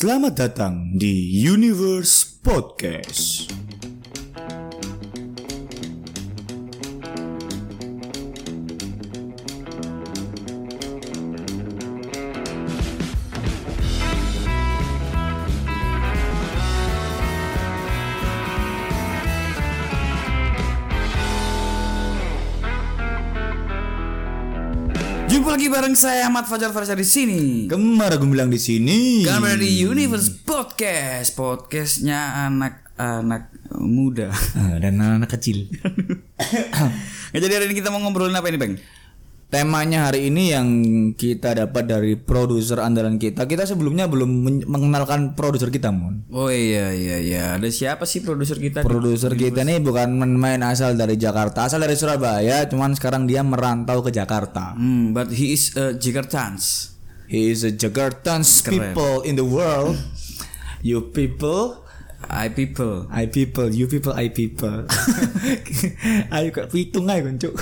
Selamat datang di Universe Podcast. Lagi bareng saya Ahmad Fajar Farsha di sini. Gemar bilang di sini. Berada di Universe Podcast, podcastnya anak-anak muda. Ah, dan anak-anak kecil. Jadi hari ini kita mau ngobrolin apa ini, Bang? Temanya hari ini yang kita dapat dari produser andalan kita. Kita sebelumnya belum men- mengenalkan produser kita, Mon. Oh iya iya iya. Ada siapa sih produser kita? Produser kita ini bukan main asal dari Jakarta, asal dari Surabaya, cuman sekarang dia merantau ke Jakarta. Hmm, but he is a Jakartans. He is a Jakartans people in the world. You people, I people. I people, you people, I people. Ayo kak pitung aja kan cuk.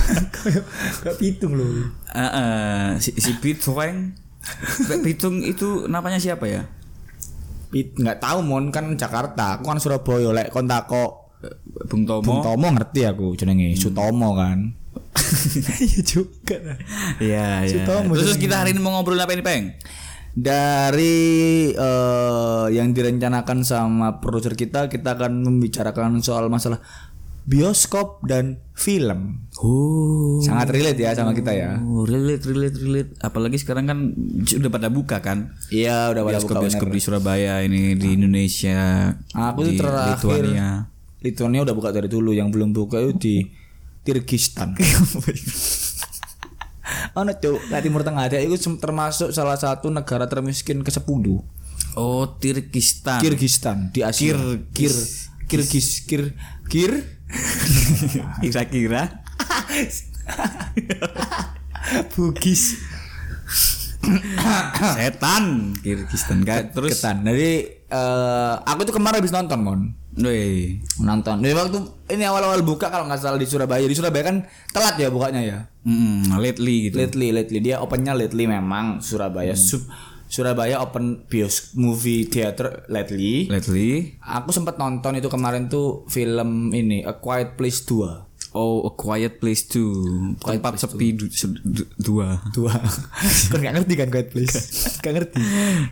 Kak pitung loh. Eh, eh, si, si Pitung. Pitung itu namanya siapa ya? Pit nggak tahu mon kan Jakarta. Aku kan Surabaya lek kon takok Eh, Bung Tomo. Bung Tomo ngerti aku jenenge Sutomo kan. Iya juga. Iya iya. Terus kita hari ini mau ngobrolin apa ini, Bang? Dari eh, yang direncanakan sama produser kita, kita akan membicarakan soal masalah bioskop dan film. Oh. Sangat relate ya sama kita ya. Oh, relate, relate, relate. Apalagi sekarang kan sudah pada buka kan? Iya, udah pada buka Bioskop-bioskop bener. di Surabaya ini di Indonesia. Aku tuh di terakhir Lithuania. Lituania udah buka dari dulu, yang belum buka itu di Kirgistan. Oh, no, Cuk. Nah, Timur Tengah ada itu termasuk salah satu negara termiskin ke 10. Oh, Tirkistan. Kirgistan di Asia. Kir Kirgis Kir Kir Kira-kira. Bugis Setan. Kirgistan kan. Terus ketan. Jadi eh, aku tuh kemarin habis nonton, Mon. Woi. Nonton. Jadi waktu ini awal-awal buka kalau nggak salah di Surabaya. Di Surabaya kan telat ya bukanya ya. Mm, lately gitu. Lately, lately dia opennya lately memang Surabaya. Sub Surabaya open bios movie theater lately. Lately. Aku sempat nonton itu kemarin tuh film ini A Quiet Place 2. Oh, A Quiet Place 2. Tempat sepi du- se- du- dua. Dua. Kan gak ngerti kan Quiet Place? gak ngerti.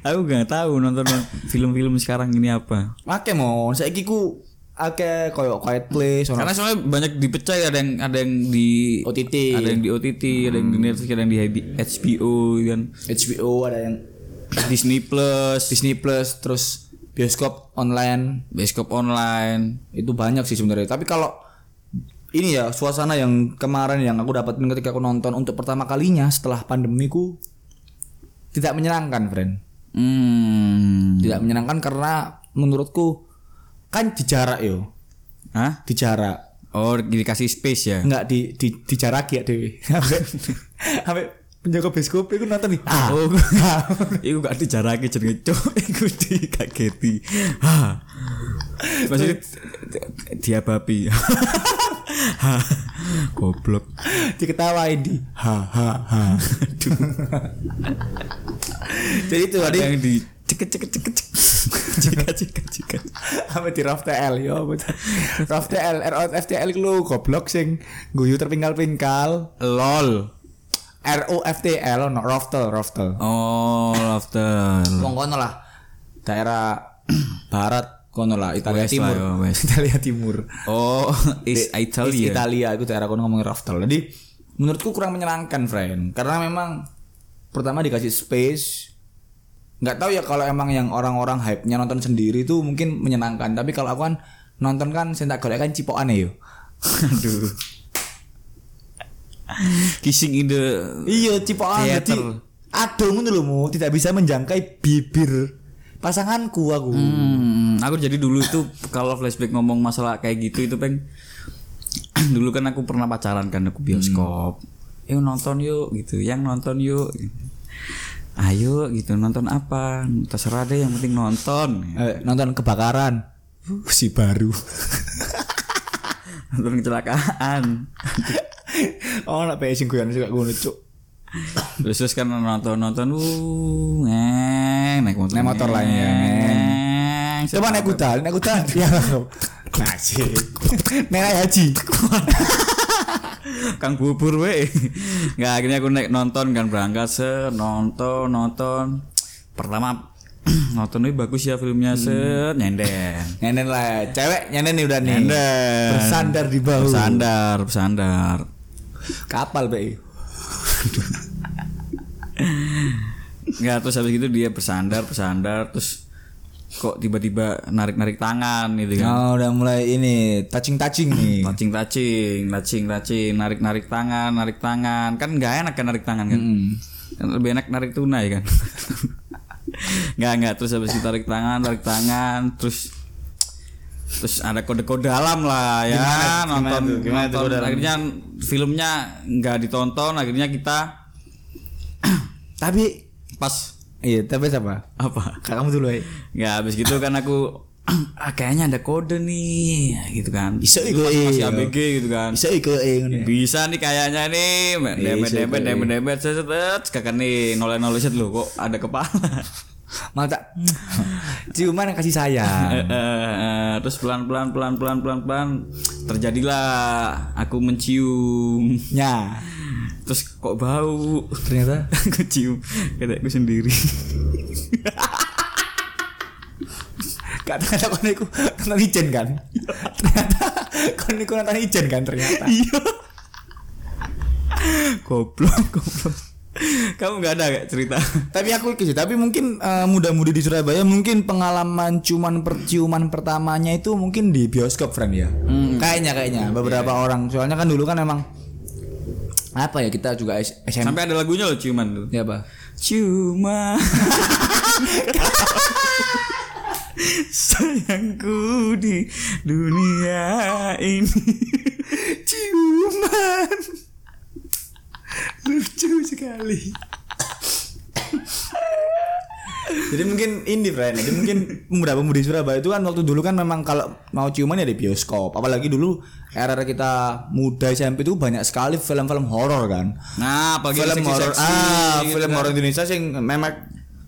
Aku gak tahu nonton film-film sekarang ini apa. Oke mau, saiki ku Oke, koyo Quiet Place, Karena soalnya banyak dipecah ada yang ada yang di OTT, ada yang di OTT, ada yang di Netflix, ada yang di HBO kan. HBO, ada yang Disney Plus, Disney Plus, terus bioskop online bioskop online. itu banyak sih sebenarnya. Tapi kalau ini ya suasana yang kemarin yang aku dapatin ketika aku nonton untuk pertama kalinya setelah pandemiku tidak menyenangkan, friend. Hmm. Tidak menyenangkan karena menurutku kan di jarak yo, Hah? di jarak. Oh, dikasih space ya. Enggak di di dijaraki ya Dewi. Sampai penjaga bioskop itu nonton nih. Ah. Oh, iku gak dijarake jenenge cuk, iku dikageti. Ha. Maksudnya dia babi. Ha. Goblok. diketawain di ha ha ha. Jadi itu tadi Ada yang di ceket ceket ceket ceket. Ceket ceket ceket. sampai di Raf TL yo betul. Raf TL ROT FTL itu lu goblok sing guyu terpingkal-pingkal. LOL. ROFTL no Raftel Raftel. Oh, laughter. Wong kono lah. Daerah barat kono lah Italia West Timur. lah, west. Italia Timur. Oh, is Is Italia. Italia itu daerah kono ngomongin Raftel. Jadi menurutku kurang menyenangkan, friend. Karena memang pertama dikasih space. nggak tahu ya kalau emang yang orang-orang hype-nya nonton sendiri itu mungkin menyenangkan. Tapi kalau aku kan nonton kan saya tak golek kan cipokane yo. Aduh. Kissing in the Iya, cipokan Theater. jadi aduh ngono lho, Mu. tidak bisa menjangkai bibir pasanganku aku. Hmm, aku jadi dulu itu kalau flashback ngomong masalah kayak gitu itu peng dulu kan aku pernah pacaran kan aku bioskop. Yuk nonton yuk gitu, yang nonton yuk. Ayo gitu nonton apa? Terserah deh yang penting nonton. Eh, nonton kebakaran. Uh, si baru. Nonton kecelakaan. Oh, nak PS sing guyon sik ngono, Cuk. Terus terus kan nonton nonton uh ngeng neng naik motor Naik motor lah, ya, Coba naik kuda, naik kuda. Ya. Nasib. Naik haji. Kang bubur we. Nggak akhirnya aku naik nonton kan berangkat se nonton nonton. Pertama nonton ini bagus ya filmnya set nyenden. Nyenden lah, cewek nyenden nih udah nih. Nyenden. Bersandar di bahu. Bersandar, bersandar. Kapal, Be. Nggak terus habis itu dia bersandar, bersandar terus kok tiba-tiba narik-narik tangan gitu kan. Oh, udah mulai ini touching-touching nih. Touching touching, touching touching, narik narik tangan, narik tangan, kan nggak enak kan narik tangan kan? Kan lebih enak narik tunai kan? nggak nggak terus habis itu tarik tangan, tarik tangan, terus terus ada kode-kode dalam lah ya Gimana? nonton, Gimana tuh? Gimana nonton. dalam? akhirnya filmnya nggak ditonton akhirnya kita Tapi pas iya, tapi siapa? apa Kakakmu dulu, ya. nggak habis gitu kan aku ah, kayaknya ada kode nih gitu kan Iso Dulu iku, masih iya. ABG gitu kan Bisa ikut bisa nih kayaknya nih debet Iya, debet iya. debet debet set kakak nih noleh noleh set loh kok ada kepala Mau tak ciuman yang kasih Eh, sayang. eh, eh, terus pelan pelan pelan pelan pelan pelan terjadilah aku mencium Nya. terus kok bau Ternyata aku cium kataku sendiri Gak ternyata kon niku nonton ijen kan. Ternyata kon niku nonton ijen kan ternyata. iya goblok goblok kamu nggak ada gak cerita? Tapi aku ikut sih, tapi mungkin eh, muda-mudi di Surabaya mungkin pengalaman cuman perciuman pertamanya itu mungkin di bioskop friend ya. Kayaknya kayaknya. Beberapa orang. Soalnya kan dulu kan emang apa ya kita juga SMP sampai ada lagunya loh ciuman tuh. Ya apa? Cuma Sayangku di dunia ini. Ciuman. Lucu sekali. Jadi mungkin ini friend, jadi mungkin pemuda-pemudi Surabaya itu kan waktu dulu kan memang kalau mau ciuman ya di bioskop. Apalagi dulu era kita muda SMP itu banyak sekali film-film horor kan. Nah apalagi film horor ah, gitu film kan. horor Indonesia sing memang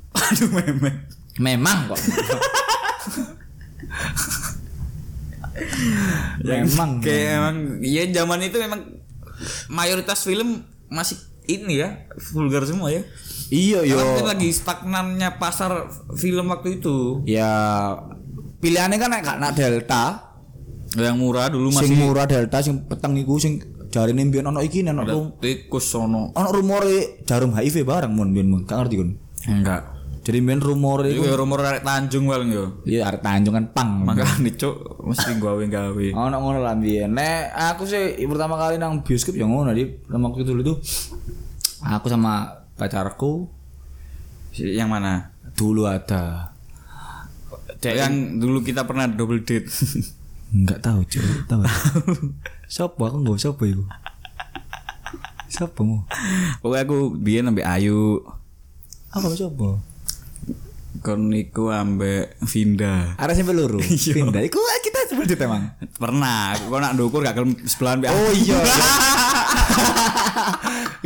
Aduh memek memang kok. memang Kayak emang Ya zaman itu memang Mayoritas film Masih ini ya Vulgar semua ya Iya yo. Karena mungkin lagi stagnannya pasar film waktu itu Ya pilihannya kan nek nak Delta, Yang murah dulu sing masih murah Delta sing peteng iku sing jarine mbiyen ono iki ono ada rum tikus sono ono rumore jarum HIV barang mun mbiyen mun. Gak ngerti kun. Enggak Jadi mbiyen rumore Itu ya rumor arek Tanjung wel yo iya arek Tanjung kan pang. Makanya cuk Mesti gawe-gawe Ono ngono lah mbiyen. Nek aku sih pertama kali nang bioskop ya ngono di waktu dulu tuh aku sama pacarku Yang mana? dulu ada Yang dulu kita pernah double date Enggak tahu cuy, tahu. Sopo aku enggak sopo iku. Sopo mu? Pokoknya aku biar ambek Ayu Apa sopo? Kon iku ambek Vinda Ada sampai luru. Pindah. Iku kita itu emang. Pernah Aku nak dukur gak gelem sebelahan ambek Oh iya.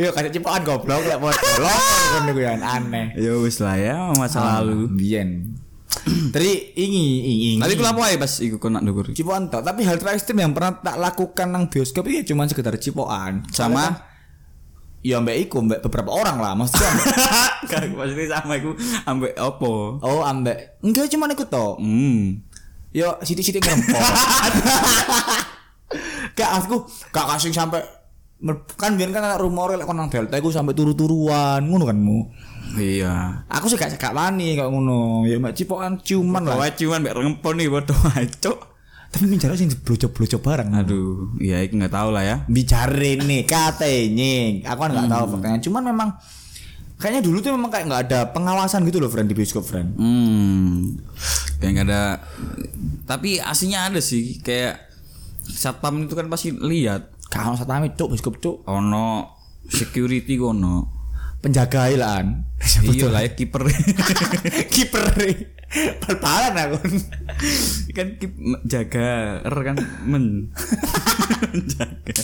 Yo kasih cipokan goblok lek foto. Lor kon niku ya aneh. Ya wis lah ya masa lalu Biyen. Tadi ingi ingi. Tapi aku lapo ae pas iku kon nak dukur cipokan tok, tapi hal terekstrim yang pernah tak lakukan nang bioskop itu ya cuma sekedar cipokan. Sama Ya mbak iku mbak beberapa orang lah maksudnya. Gak maksudnya sama iku ambek opo oh ambek enggak cuma ikut tok. Hmm Yo sitik-sitik ngerempok. Gak aku gak kasih sampai kan biar kan anak rumor lek kon nang delta iku sampai turu-turuan ngono kan mu. Iya Aku sih gak gak wani kok ngono. Ya mbak cipokan ciuman lah. Cuman mbak rempon nih bodoh cuk Tapi bicara sih blocok-blocok bareng. Aduh Iya iku gak tau lah ya Bicara nih katanya. Aku kan nggak tahu faktanya. Cuman memang kayaknya dulu tuh memang kayak nggak ada pengawasan gitu loh friend di bioskop friend. Hmm Kayak gak ada Tapi aslinya ada sih Kayak Satpam itu kan pasti lihat Kalau satu kami cuk bioskop cuk Ono Security kono penjaga hilan. Iya lah ya kiper Kiper. Bal-balan aku. kan kip, jaga er kan men jaga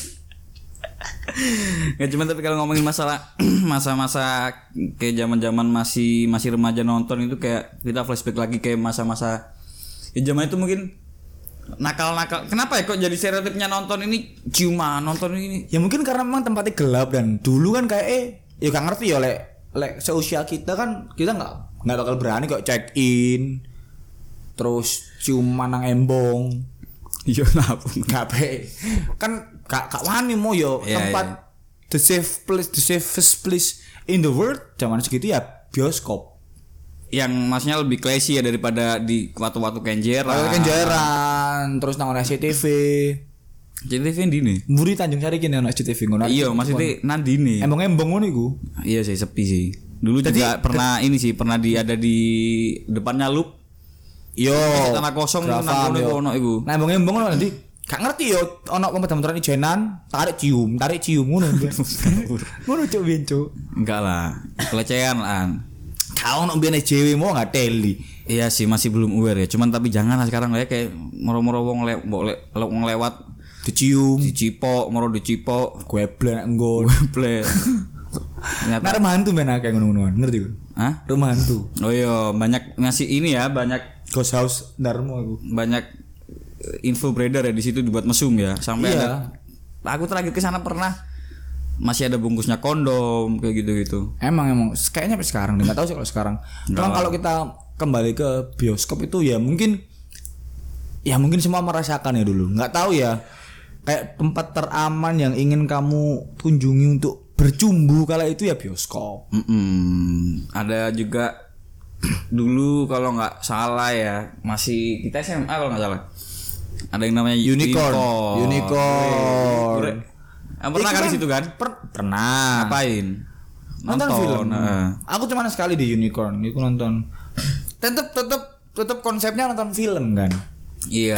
Nggak cuma tapi kalau ngomongin masalah masa-masa kayak zaman-zaman masih masih remaja nonton itu kayak kita flashback lagi kayak masa-masa ya zaman itu mungkin nakal-nakal. Kenapa ya kok jadi stereotipnya nonton ini ciuman, nonton ini Ya mungkin karena memang tempatnya gelap dan dulu kan kayak eh ya gak ngerti ya lek lek seusia kita kan kita nggak nggak bakal berani kok check in terus ciuman nang embong Iya kenapa? nggak pe kan kak kak wani mau yo Iya, tempat the safe place the safest place in the world zaman segitu ya bioskop Yang maksudnya lebih classy ya daripada di waktu-waktu kenjeran. Kalau kenjaran terus nang SCTV Jadi TV di nih. Mburi Tanjung Sari kene ono SCTV ngono Iya, maksudnya nandi nih. embong embong ngono iku Iya sih sepi sih. Dulu juga pernah ini sih pernah di ada di depannya loop yo tanah kosong nang yo. iku ono iku. Nah, embong embong ngono nanti gak ngerti yo ono pemadam ijenan tarik cium tarik cium ngono ngono cuk biyen cuk Enggak lah, pelecehan lah. kau ono biyen JW mau nggak teli Iya sih masih belum aware ya. Cuman tapi jangan lah sekarang ya kayak moro-moro wong le lewat dicium dicipok, moro dicipok. gue blek nggon Ble. Ternyata nah rumah hantu men akeh ngono-ngonoan ngerti kan Hah? rumah hantu Oh iya, banyak ngasih ini ya, banyak ghost house darmo aku banyak eh, info beredar ya di situ dibuat mesum ya. Sampai Iya. ada aku terakhir ke sana pernah masih ada bungkusnya kondom kayak gitu-gitu. emang emang kayaknya sampai sekarang nggak tahu sih kalau sekarang Cuma kalau kita kembali ke bioskop itu ya mungkin ya mungkin semua merasakan ya dulu nggak tahu ya kayak tempat teraman yang ingin kamu kunjungi untuk bercumbu kala itu ya bioskop Mm-mm. Ada juga dulu kalau nggak salah ya masih kita SMA kalau nggak salah. Ada yang namanya Unicorn. Unicorn. Unicorn. Ah, pernah kali kan situ kan? per- pernah Ngapain? nonton, film heeh. aku cuma sekali di unicorn itu nonton tetep tetep tetep konsepnya nonton film kan Iya.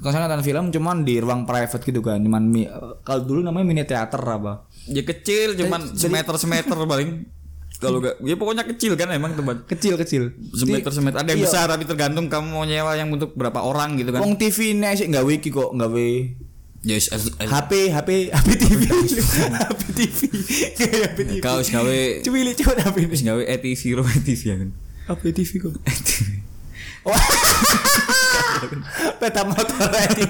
Konsepnya nonton film cuman di ruang private gitu kan cuman kalau dulu namanya mini teater apa Ya kecil cuman semeter semeter paling. Kalau gak, ya pokoknya kecil kan emang tempat. kecil kecil Semeter semeter. Ada yang Iya. besar tapi tergantung kamu mau nyewa yang untuk berapa orang gitu kan. Wong TV ini sih nggak wiki kok nggak we Yes, as- as- HP HP HP TV HP TV kayak HP TV kau gawe cuy cuy HP ini gawe ETV ro ETV ya kan. HP TV kok Wah. Peta motor aja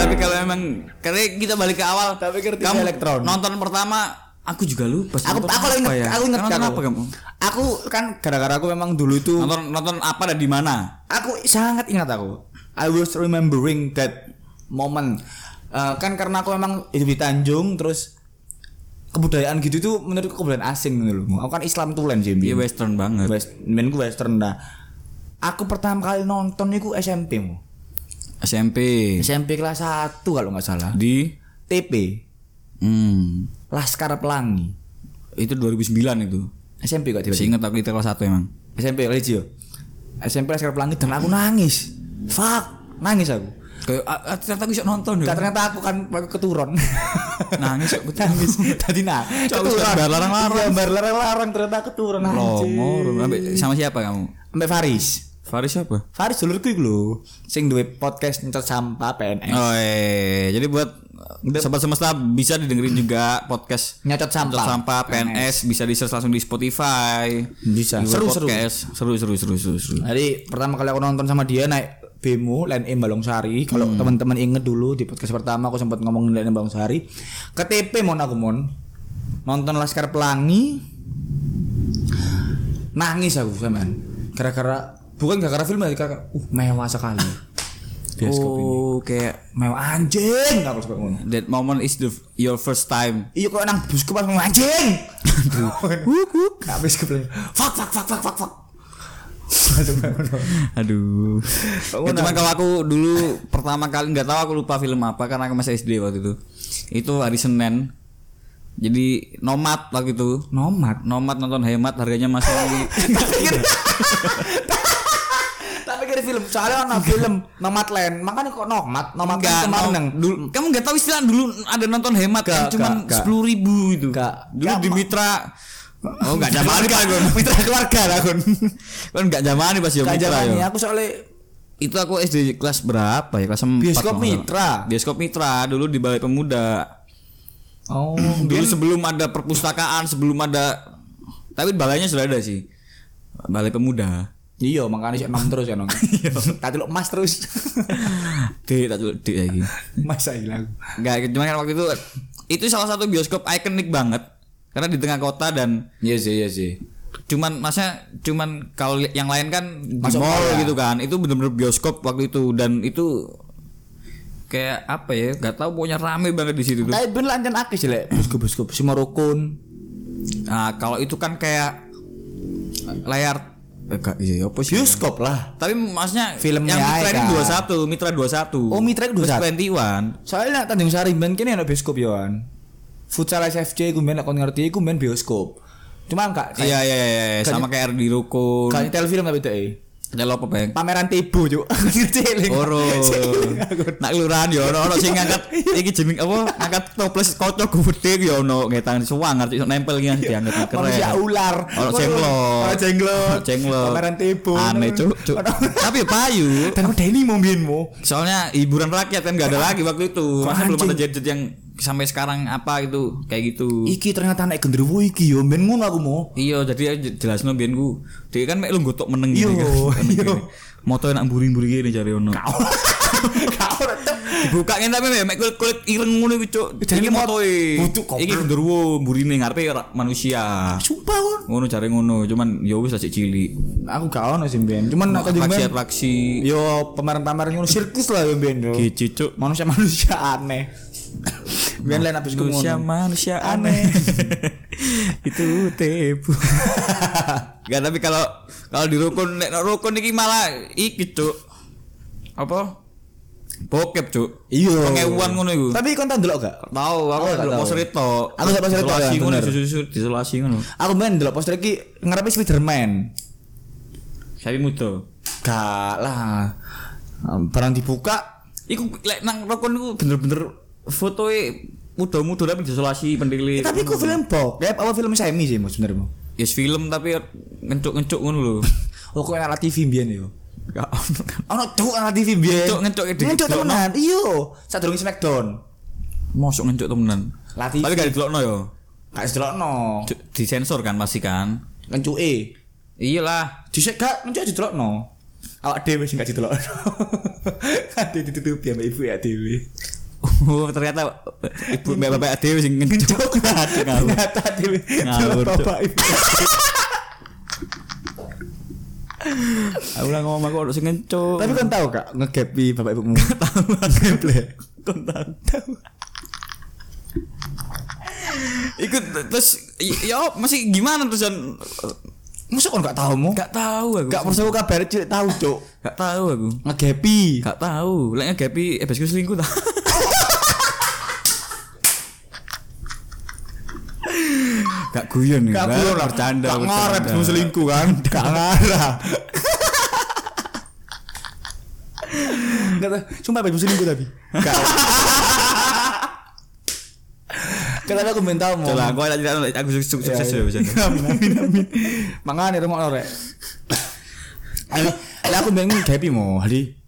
tapi kalau emang karena kita balik ke awal, Tapi ngerti kamu elektron. nonton pertama aku juga lupa. aku aku inget ya? aku inget nonton apa kamu? aku kan gara-gara aku memang dulu itu Nonton nonton apa dan di mana? aku sangat ingat aku I was remembering that moment. Eh, kan karena aku memang hidup di Tanjung terus kebudayaan gitu tuh menurutku kebudayaan asing gitu loh. Aku kan Islam tulen sih Iya western banget. West, western dah. Aku pertama kali nonton itu SMP mu SMP SMP kelas 1 kalau nggak salah. Di? TP hmm, Laskar Pelangi. Itu 2009 itu. SMP kok tiba-tiba? Ingat aku itu kelas 1 emang. SMP Legio SMP Laskar Pelangi dan aku nangis fuck nangis aku Kayak ternyata aku bisa nonton ya. ternyata aku kan keturun Nangis aku nangis tadi nah Cok, bar larang-larang. Iya, bar larang-larang ternyata keturun. Ambek- Sama siapa kamu? Mbak Faris Faris siapa? Faris dulurku iku lho sing duwe podcast nyetot sampah PNS Oh iya. Jadi buat sobat semesta bisa didengerin juga podcast Nyacat sampah. Sampah PNS bisa di search langsung di Spotify. Bisa. Seru, seru. Podcast. seru seru seru seru seru. Jadi pertama kali aku nonton sama dia naik Bemo Line M Balongsari. Kalau Hmm. teman-teman inget dulu di podcast pertama aku sempat ngomongin Line M Balongsari. Ke TP mon aku mon. Nonton Laskar Pelangi. Nangis aku sampean. Gara-gara bukan gara-gara film ya, gara-gara uh mewah sekali. Bioskop ini. oh, kayak Mewah anjing aku suka ngono. that moment is the your first time. Iya kok nang bioskop pas anjing. Wuk wuk. Habis ke Fuck fuck fuck fuck fuck fuck. Aduh. Ya, cuman kalau aku dulu pertama kali nggak tahu aku lupa film apa karena aku masih SD waktu itu. Itu hari Senin. Jadi nomad waktu itu. Nomad. Nomad nonton hemat harganya masih tak pikir telefilm. Soalnya ono film Nomadland. Makanya kok Nomad, Nomad kan kemarin dulu, kamu nggak tahu istilah dulu ada nonton hemat kan enggak. sepuluh ribu itu. Dulu di Mitra. Oh nggak zaman pak Gun. Mitra keluarga lah kon. Kan nggak zaman pas Gak Mitra ya. aku soalnya Itu aku SD kelas berapa ya? Kelas 4 Bioskop Mitra. Bioskop Mitra dulu di Balai Pemuda. Oh, Dulu sebelum ada perpustakaan, sebelum ada tapi balainya sudah ada sih. Balai Pemuda. Iya, makanya sih enam terus ya nong. Tak delok Mas terus. Dek, tak dulu dek lagi. Mas hilang. Enggak, cuma kan waktu itu itu salah satu bioskop ikonik banget karena di tengah kota dan Iya sih, iya sih. cuman masa cuman kalau yang lain kan di Masuk mall mall ya? gitu kan itu bener-bener bioskop waktu itu dan itu kayak apa ya nggak tahu pokoknya rame banget di situ tuh Tapi ben lancan akeh sih lek bioskop-bioskop si Morokon. nah kalau itu kan kayak layar eh, gak, iya apa sih Bioskop lah. tapi maksudnya Filmnya yang Mitra ini kan. 21 Mitra 21 Oh, Mitra itu 21. 21 Soalnya Tanjung Sari ben kene ana bioskop yo kan. Futsal SFC ku ben nek kon ngerti iku ben bioskop. Cuman kak iya iya iya iya. sama kayak di Rukun kayak telefilm tapi teh. ada apa peng Pameran Tebo, Cuk. Cilik. Oro. Nak kelurahan ya ono ono sing ngangkat iki jeneng apa? Ngangkat toples kocok gede ya ono ngetan suwang arti iso nempel iki diangkat keren. Manusia ular. Ono jenglot. Ono jenglot. Ono jenglot. Pameran Tebo. Aneh cuk, cuk. Tapi ya payu. Dan Deni mau bienmu. Soalnya hiburan rakyat kan gak ada lagi waktu itu. Masa belum ada gadget yang sampai sekarang apa itu kayak gitu. Iki ternyata naik genderuwo iki yo ben ngono aku mau. Iya, jadi jelas no biyen ku. Dia kan mek lu gotok meneng gitu kan. Iya. Moto enak gini cari ono. Kau tetep Dibuka ngene tapi mek kulit kulit ireng ngono iki, Cuk. Jadi Iki mot- motoe. butuh goblok. Iki genderuwo mburine ngarepe ora manusia. sumpah kon. Ngono cari ngono, cuman ya wis cek cilik. Aku gak ono sih ben. Cuman nek Tanjung Ben Atraksi-atraksi yo pameran-pameran ngono sirkus lah yo ben yo. Cuk. Manusia-manusia aneh. Ben lain habis Manusia manusia aneh. itu tebu. Gak tapi kalau kalau di rukun nek nek rukun iki malah iki cuk. Apa? Bokep cuk. Iya. Pengewan ngono iku. Tapi kon tau ndelok gak? Tahu aku Oh, gak delok tahu. poster itu. Aku delok poster itu, Isolasi ya, ngono disolasi ngono. Aku main ndelok poster iki ngarepe Spiderman. Sapi muda. Gak lah. Barang dibuka Iku lek nang rukun iku bener-bener fotoe muda-muda tapi disolasi pendilik. tapi ku film bokep apa film semi sih mas sebenarnya Yes film tapi ngencuk-ngencuk ngono lho. Oh kok enak TV mbiyen yo. Gak ono kan. Ono cuk TV mbiyen. Cuk, ngecuk di- Ngecuk delokno. temenan. Iya, sadurunge Smackdown. Mosok ngencuk temenan. Lah, TV. Tapi gak didelokno yo. Gak sedelokno. Cuk, disensor kan pasti kan. Ngencuke. Iyalah. Dhisik gak ngencuk didelokno. Awak dhewe sing gak didelokno. Ade ditutupi sama ibu ya dhewe. Oh, ternyata ibu mbak bapak dewe sing ngencuk. Ngawur. Ternyata dhewe. Ngawur. Bapak ibu. Aku lah ngomong aku harus ngencuk. Tapi kan tahu kak ngegapi bapak ibumu. Tahu. Gaple. kon tahu. Ikut terus ya masih gimana terusan Masa kon gak tahu mu? gak tahu aku. Gak perlu kabar cilik tahu, Cuk. gak tahu aku. Ngegapi. Gak tahu. Lek ngegapi eh besku selingkuh ta. Gak guyon. Gak perlu lah bercanda. Gak ngarep ibu selingkuh kan. Gak ngarep. Sumpah ibu selingkuh tapi. Gak. Kata aku minta mau. Coba aku tidak aku sukses sukses ya bisa. Amin amin amin. Mangane rumah. Ayo, lah aku ben gapi mau, Hadi.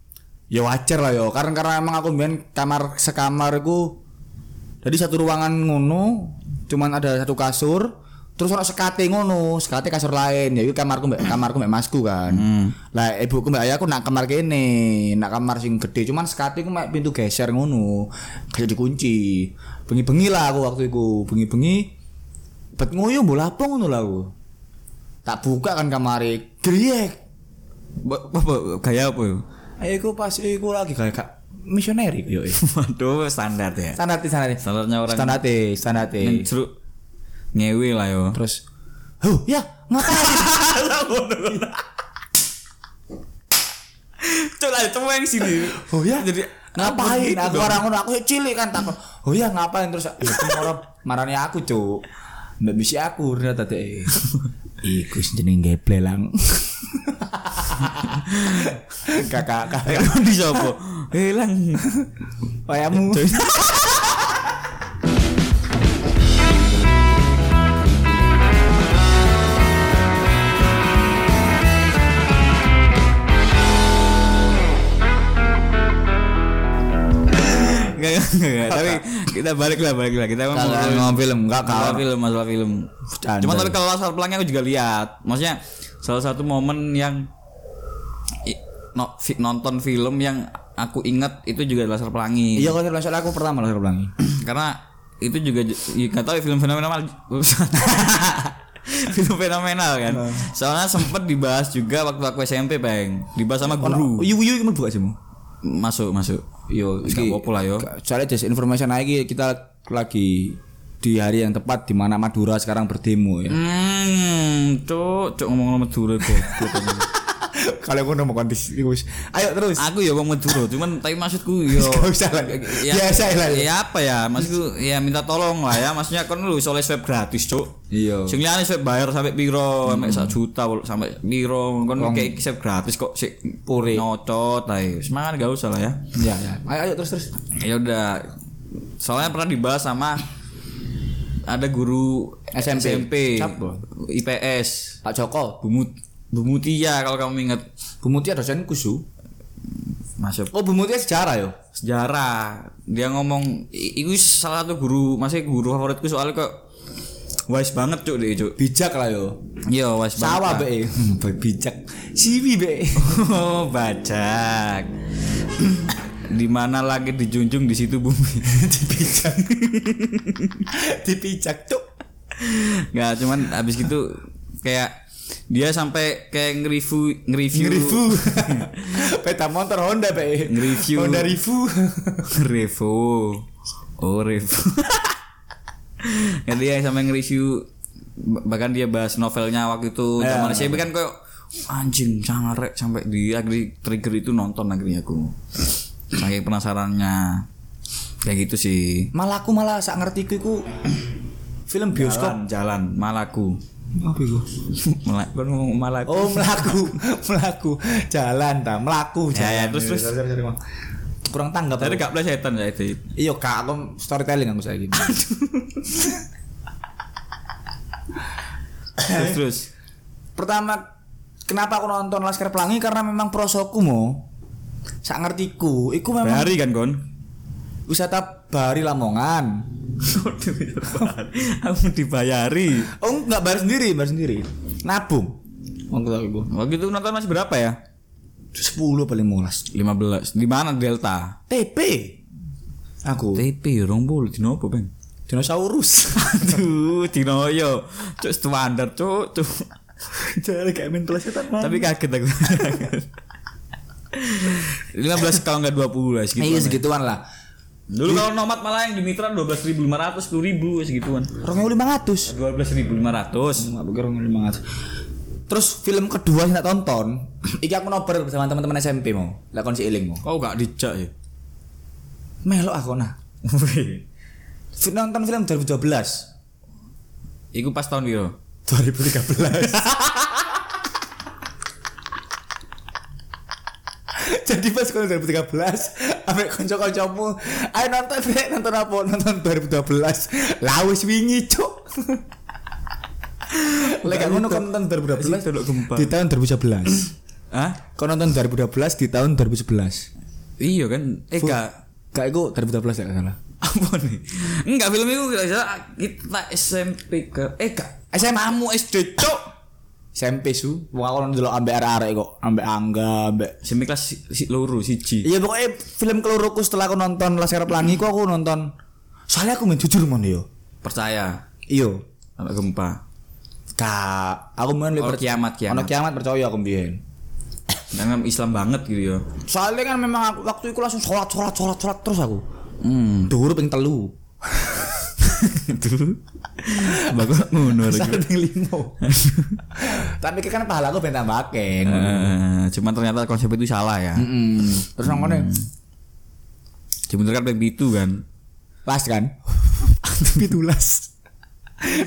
Ya wajar lah yo, karena karena emang aku ben kamar sekamar ku jadi satu ruangan ngono, cuman ada satu kasur, terus ono sekate ngono, sekate kasur lain. Ya itu kamarku mbak kamarku mbak masku kan. Lah ibuku mbak ayahku nak kamar kene, nak kamar sing gede, cuman sekate ku mbak pintu geser ngono, kayak dikunci. Bengi-bengi lah aku waktu itu, bengi-bengi bet ngoyo mbok lapo ngono lah aku. Tak buka kan kamare, griek. Apa gaya apa yo? Ayo iku pas iku lagi kayak misioneri yo. Waduh standar ya. Standar standar. Standarnya orang standar standar Seru ngewe lah yo. Terus, huh ya ngapain? Coba coba yang sini. Oh ya, Jadi ngapain? apa gitu Aku orang ngono, aku cilik kan takut. Oh ya ngapain terus? Ya orang marani aku cuk. Mbak misi aku ternyata deh. Iku sing jenenge geplelang. Kakak kakak. Di sopo? Hilang. Enggak. Tapi kita balik lah, balik lah. Kita ngomong ngomong film enggak masalah kau. film, masalah film. Cuma tapi kalau laser pelangi aku juga lihat. Maksudnya salah satu momen yang no- fi- nonton film yang aku ingat itu juga laser pelangi. Iya kalau soalnya aku pertama lah pelangi. Karena itu juga nggak tahu ya, film fenomenal film fenomenal kan. Soalnya sempet dibahas juga waktu aku SMP, Bang. Dibahas sama guru. Yu yu ini buka sih. Masuk, masuk. Yo, Gak apa-apa lah yo. Soalnya disinformation lagi kita lagi di hari yang tepat di mana Madura sekarang berdemo ya. Hmm, cuk, cuk ngomong Madura kok. Kalau aku nemu kondisi wis. Ayo terus. aku ya ngomong Madura, cuman tapi maksudku yo Gak usah lah. ya, Biasa lah. ya. ya apa ya maksudku ya minta tolong lah ya maksudnya kan lu soalnya swab gratis cuk Iya. sing liyane swab bayar sampai piro sampai sak juta sampai piro kan kayak swab gratis kok sik Puri. nyocot ae semangat gak usah lah ya Iya ya. Ayo ayo terus terus. ya udah soalnya pernah dibahas sama ada guru SMP. SMP? IPS Pak Joko. Bumut Bumutia kalau kamu ingat Bu Mutia dosen kusu. masuk Oh Bu Mutia sejarah yo. sejarah dia ngomong itu salah satu guru masih guru favoritku soalnya kok wise banget cuk deh cuk Bijak lah yo. iya wise Sawah banget be. Hmm, bijak. Siwi be. oh bajak di mana lagi dijunjung di situ bumi Dipijak. Dipijak cuk. nggak cuman habis gitu kayak dia sampai kayak nge-review nge-review Ngerifu. Peta motor Honda be. Nge-review. Honda Rivu. Revo oh Revo ya dia sampai nge-review bahkan dia bahas novelnya waktu itu Ya. zaman SMP kan kok anjing sangarek sampai dia akhirnya trigger itu nonton akhirnya aku saking penasarannya kayak gitu sih Malah aku malah sak ngertiku iku film bioskop. jalan jalan malaku Apa iku? Mela- kan ngomong malaku Oh melaku, melaku, jalan ta, melaku Ya, ya, jalan. terus, terus. Sorry, sorry, sorry, Bang. kurang tanggap. tadi gak plesetan ya itu Iya kak, aku storytelling aku saya gini. terus terus Pertama, kenapa aku nonton Laskar Pelangi karena memang prosoku mau. Sak ngertiku, iku memang Bahari kan kon wisata Bahari Lamongan. aku dibayari Oh enggak bayar sendiri, bayar sendiri. Nabung. Waktu itu waktu itu nonton masih berapa ya 10 paling mulas. 15 di mana Delta TP. Aku TP rong bol dino apa bang dinosaurus. aduh dino yo cuk standar cuk cuk Jadi kayak main kelas setan. tapi kaget aku 15 kalau nggak 20 lah segitu Iya segituan lah. Dulu kalau nomad malah yang di Mitra 12.500 10.000 segituan lima ratus. 12.500 Nggak pikir lima ratus. Terus film kedua yang tak tonton, iki aku nobar bersama teman-teman SMP mau, lakon si Iling mau. kau gak dijak ya Melok aku nah. Nonton film 2012. Iku pas tahun biru 2013. Jadi pas kalau 2013 Sampai konco-koncomu Ayo nonton Bre, nonton apa? Nonton 2012 Lawis wingi cuk. Lek gak ngono kon nonton 2012 delok gempa. Di tahun 2011 Hah? Kau nonton 2012 di tahun 2011 Iya kan? Eh gak. Gak itu 2012 ya salah. Apa nih? Enggak film itu Kita SMP ke Eh gak. SMA Kamu SD cuk SMP su. Wong aku nonton dulu ambek arek-arek kok. Ambek Angga Ambek SMP kelas si, si loro siji Iya pokoknya film keluruku setelah aku nonton Laskar Pelangi ku aku nonton. Soalnya aku main jujur mon yo. Percaya? Iya. Sampai gempa? Kak Aku main Oh, kiamat, kiamat. Ono kiamat percaya aku mbiyen Karena Islam banget gitu ya Soalnya kan memang aku, waktu itu langsung sholat sholat sholat sholat terus aku. Hmm. Dhuwur ping telu Itu. Bagus ngono Sampai ping limo. Tapi kan pahala aku ben tambah akeh Eh, Cuman ternyata konsep itu salah ya. Mm-mm. Terus nang kono Sebenernya kan. Itu kan? Pas kan Pitulas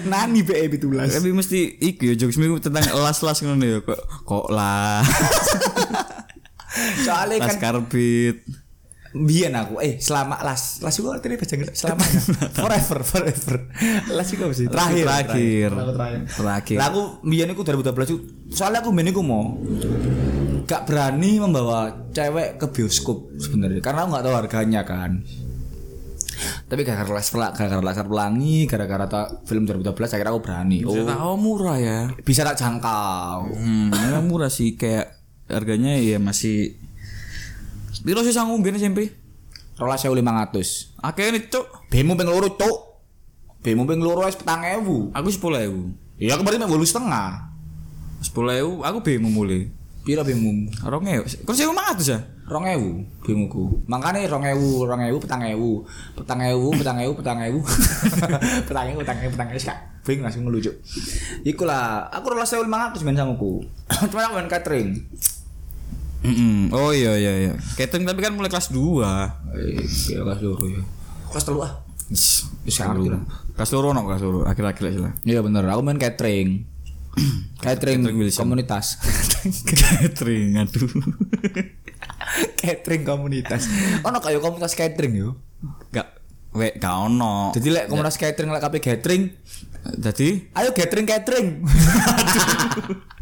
Nani be pitulas Tapi mesti iku ya jokes minggu tentang las-las ngono ya kok kok lah. Soalnya kan Laskar Beat. Biyen aku. Eh selama las las iku artinya bahasa Inggris. Selama forever forever. Las iku apa sih? Terakhir Terakhir. Lagu terakhir. Terakhir. Lah aku biyen iku 2012 iku soalnya aku biyen iku mau gak berani membawa cewek ke bioskop sebenarnya karena aku gak tahu harganya kan. Tapi gara-gara les pelak gara-gara laskar pelangi gara-gara film 2012 akhirnya aku berani. Oh Oh, tahu murah ya. bisa tak jangkau. Hmm, murah sih kayak harganya ya masih Piro sih sanggup biar SMP? rolas sewu lima ratus Akhirnya nih cuk. bemu ping loro cuk bemu ping loro wis petang ewu Aku sepuluh ewu. iya aku berarti mek wolu setengah Sepuluh ewu. Aku bemu mulai. pira bemu Orang ewu. Kau sih emang ya? rong ewu bemuku makanya rong ewu rong ewu petang ewu petang ewu petang ewu petang ewu petang ewu petang ewu petang ewu kak bing langsung ngelucu iku lah aku rolas sewu lima ratus main samaku cuma aku main catering Mm-mm. Oh iya iya iya. Catering tapi kan mulai kelas 2. eh iya kelas dulu ya kelas telu ah Kelas loro no kelas loro. Akhir-akhir lah. iya bener aku main catering catering Catering komunitas catering aduh. catering komunitas ono kayak komunitas catering yo Gak we gak ono. jadi lek komunitas catering lek kabeh catering Jadi ayo catering catering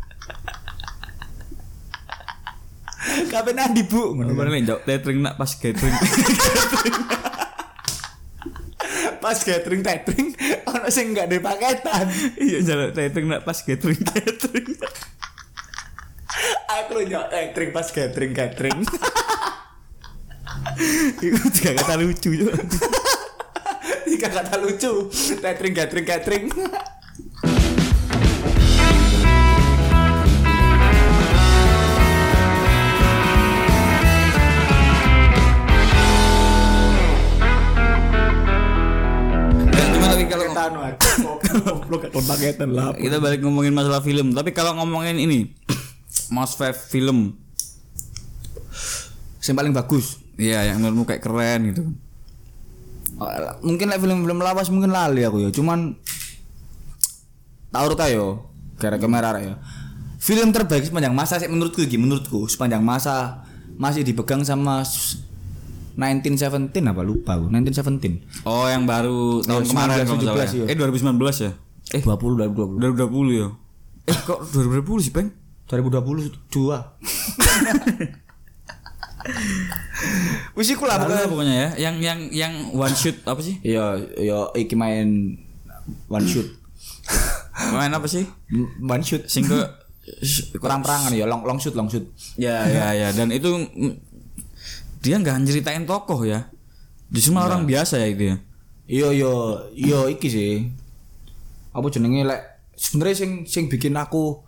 kabeh nandi bu Ngono kan. Njok catering nak pas catering. pas catering catering ono sing enggak ada paketan Iya jalan catering nak pas catering catering. aku nyok catering pas catering catering Itu juga kata lucu juga. tiga kata lucu catering catering catering goblok lah kita balik ngomongin masalah film, tapi kalau ngomongin ini most favorite film, yang paling bagus. Iya yang menurutmu kayak keren gitu. Oh, mungkin lah film-film lawas mungkin lali aku ya cuman tahu tak yo gara kamera ya. Film terbaik sepanjang masa sih menurutku gini menurutku sepanjang masa masih dipegang sama 1917 apa lupa aku 1917 Oh yang baru tahun Ya, kemarin kalau nggak salah 1917 ya. Eh 2019 ya? eh 20 2020 2020 ya? Eh kok 2020 sih peng? 2022 Wis iku lah Pokoknya, pokoknya. ya, yang yang yang one shoot apa sih? Iya, iya iki main one shoot. Main apa sih? one shoot. Sing ke Perang-perangan ya, long long shoot, long shoot. ya ya ya dan itu dia nggak nyeritain tokoh ya. Justru malah orang biasa ya itu ya. Iya iya iya iki sih. Apa jenenge lek sebenarnya sing sing bikin aku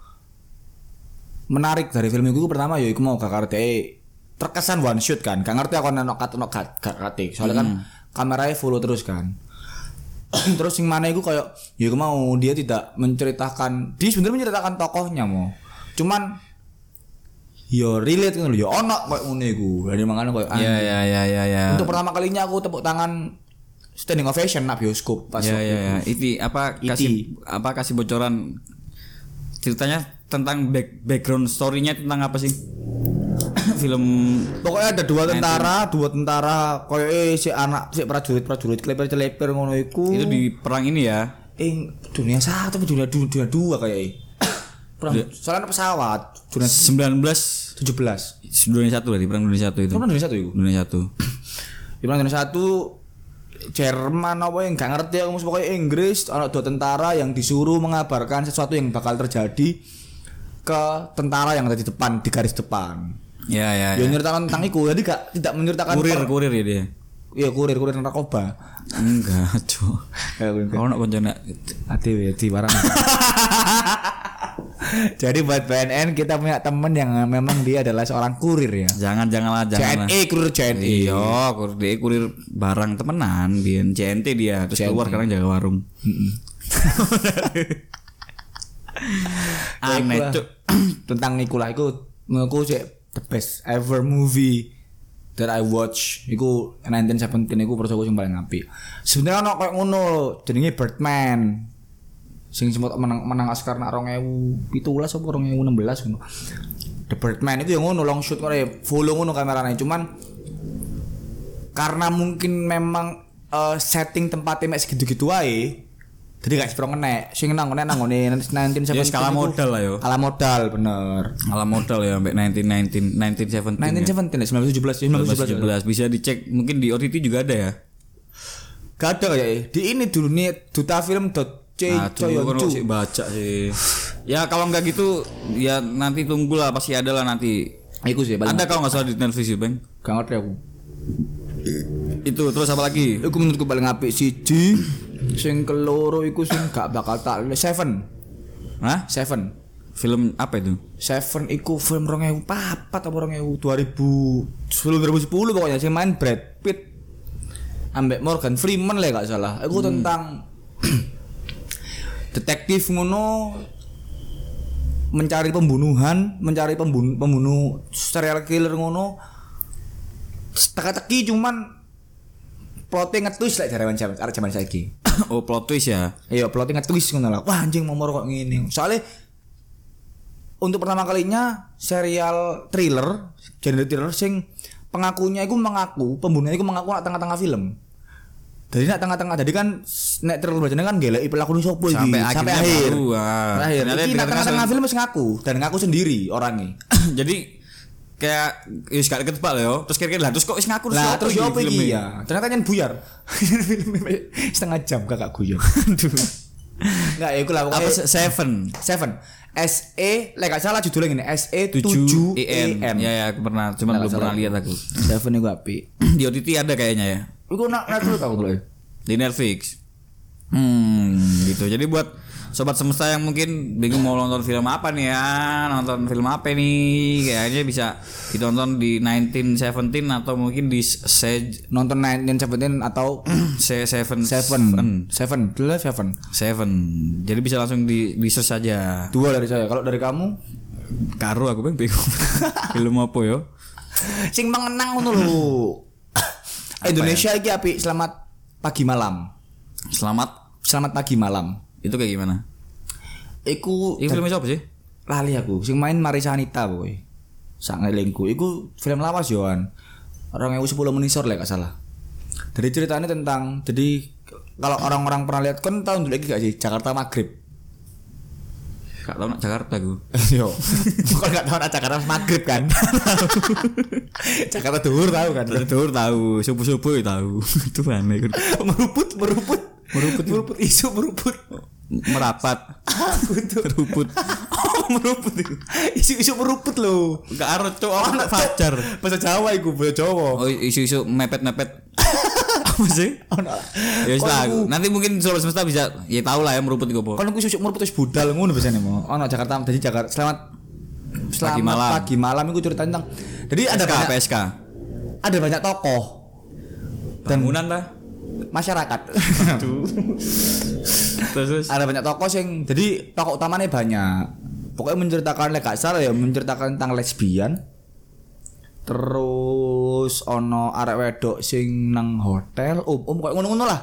menarik dari film itu pertama ya iku mau gak ngerti terkesan one shot kan. Gak ngerti aku neno kat no gak gak ngerti. Soalnya kan kameranya follow terus kan. terus sing mana iku kayak ya iku mau dia tidak menceritakan dia sebenarnya menceritakan tokohnya mau. Cuman yo relate kan lho yo ono kayak ngene iku. Jadi makanya kayak Ya ya ya ya ya. untuk pertama kalinya aku tepuk tangan standing ovation nak bioskop pas ya waktu ya ya. itu. Itu apa Iti. kasih apa kasih bocoran ceritanya tentang back, background story-nya tentang apa sih? Film Pokoknya ada dua tentara, dua tentara koyo eh si anak si prajurit-prajurit kleper-kleper ngono iku. itu di perang ini ya. ing dunia satu dunia dua, dunia dua kayak Perang, soalnya ada pesawat dunia 19 17 dunia satu berarti perang dunia satu itu. Kan dunia satu itu. Dunia satu. Di perang dunia satu Jerman apa yang gak ngerti aku pokoknya Inggris ada dua tentara yang disuruh mengabarkan sesuatu yang bakal terjadi ke tentara yang ada di depan di garis depan. Ya ya Ya ya. menceritakan tentang itu jadi gak tidak menceritakan Kurir per- kurir ya dia. Iya kurir kurir narkoba. Enggak, Cuk. Kalau nak koncone Hati ya di barang. Jadi buat BNN kita punya temen yang memang dia adalah seorang kurir ya. jangan janganlah jangan. JNE kurir JNE. Iya, kurir dia kurir barang temenan, biar CNT dia terus CNT. keluar sekarang jaga warung. Aneh. Cuk. Tentang ikulah itu menurutku sih the best ever movie that I watch iku 1917 iku persoku sing paling apik. Sebenarnya ono kayak ngono jenenge Birdman. Sing sempat menang menang Oscar nak 2017 apa 2016 ngono. The Birdman itu yang ngono long shoot ngono ya, follow ngono kameranya cuman karena mungkin memang eh, setting tempatnya mek segitu-gitu wae jadi gak sepro kena sing nang ngene nang ngene 1970 Ya, skala modal lah yo. skala modal bener Ala modal ya sampai 1919 1917 ya. 1917 ya 1917 1917 bisa dicek mungkin di OTT juga ada ya. gak ada kayak di ini dulu nih duta film dot C Nah, dulu kan Coyoncu sih baca sih. Ya kalau nggak gitu ya nanti tunggulah pasti ada lah nanti. Iku sih Ada kalau nggak salah di ya, Bang. gak ngerti aku Itu terus apa lagi? Iku menurutku paling apik siji sing keloro iku sing gak bakal tak Seven Hah? Seven Film apa itu? Seven iku film 2004 apa 2000 2000 sebelum 2010 pokoknya sing main Brad Pitt ambek Morgan Freeman lah gak salah iku tentang detektif ngono mencari pembunuhan mencari pembunuh pembunuh serial killer ngono teka-teki cuman plotnya ngetus lah cara zaman cara zaman saiki oh plot twist ya. Iya, plotnya nge-twist ngono lah. Wah, anjing mau kok ngene. Soalnya untuk pertama kalinya serial thriller, genre thriller sing pengakunya itu mengaku, pembunuhnya itu mengaku nak tengah-tengah film. Jadi nak tengah-tengah, jadi kan nek thriller bacanya kan gelek pelaku sopo iki Sampai sampai akhir. baru, ah. Akhir. Iki nak tengah-tengah film- wis ngaku dan ngaku sendiri orangnya. Jadi kayak ya deket pak yo. Terus kira-kira lah terus kok ngaku Lah terus yo apa iki ya? Ternyata nyen buyar. Filmnya setengah jam kakak guyon. Aduh. Enggak ya iku lah Apa Seven? Seven. S E, lek gak salah judulnya gini. S E 7 7 EN. EN. Ya ya aku pernah, cuman Nggak belum pernah lihat aku. Seven itu api. di OTT ada kayaknya ya. Iku nak nak dulu tau dulu. di Netflix. Hmm, gitu. Jadi buat sobat semesta yang mungkin bingung mau nonton film apa nih ya, nonton film apa nih, kayaknya bisa ditonton di 1917 atau mungkin di Se Nonton 1917 atau Se Seven Seven. Seven. Dulu Seven. Seven. Jadi bisa langsung di, di search aja. Dua dari saya. Kalau dari kamu Karo aku bingung. film apa yo? sing mengenang ngono lho. Indonesia iki api selamat pagi malam. Selamat. Selamat pagi malam. Itu kayak gimana? Iku Ini filmnya siapa sih? lali aku sing main Marisa Anita boy sak ngelingku iku film lawas Yohan orang yang sepuluh menisor lah gak salah dari ceritanya tentang jadi kalau orang-orang pernah lihat kan tahun dulu lagi gak sih Jakarta Maghrib Gak tau nak Jakarta gue. yo bukan gak tahu nak Jakarta Maghrib kan Jakarta Duhur tahu kan Betul tahu, subuh-subuh tahu. Itu aneh kan. meruput meruput meruput meruput isu meruput Merapat. aku tuh Meruput. Oh, meruput itu. isu-isu meruput loh Gak arut cok, orang fajar. bahasa Jawa iku bahasa Jawa Oh isu-isu mepet-mepet. Apa sih? Ono. Ya wis lah, Kon- nanti mungkin sobat semesta bisa ya tahu lah ya meruput itu apa. Kan aku susuk meruput wis budal ngono biasanya mau. Ono Jakarta jadi Jakarta selamat selamat Pagi malam. pagi malam itu cerita tentang. Jadi ada PSK, banyak PSK. ada banyak tokoh dan Bangunan lah. masyarakat. Terus terus. ada banyak tokoh sing jadi tokoh utamanya banyak. Pokoknya menceritakan lek salah ya menceritakan tentang lesbian. Terus ono arek wedok sing nang hotel, um, um kayak ngono-ngono lah.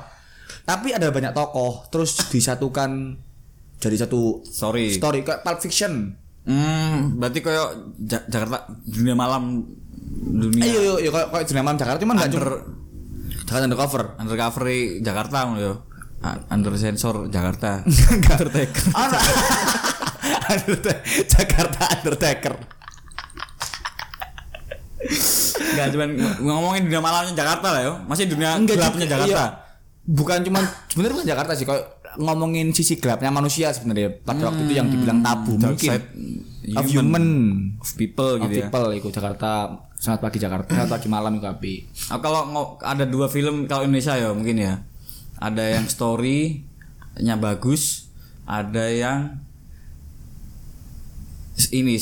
Tapi ada banyak tokoh, terus disatukan jadi satu Sorry. story kayak Pulp Fiction. Hmm, berarti kayak Ja- Jakarta dunia malam dunia Ayo yo yo kayak kayak jeneng malam Jakarta cuman under Jakarta undercover. undercover Jakarta ngono yo. Under sensor Jakarta. Undertaker. Undertaker. Jakarta Undertaker. Enggak cuman ng- ngomongin dunia malamnya Jakarta lah yo. Masih dunia Enggak gelapnya Jakarta. iya. Bukan cuman sebenarnya bukan Jakarta sih kayak ngomongin sisi gelapnya manusia sebenarnya pada waktu itu yang dibilang tabu Dark mungkin side of human of people of gitu ya. people itu Jakarta selamat pagi Jakarta selamat pagi malam itu api Ah, kalau ada dua film kalau Indonesia ya mungkin ya. Ada yang story-nya bagus, ada yang ini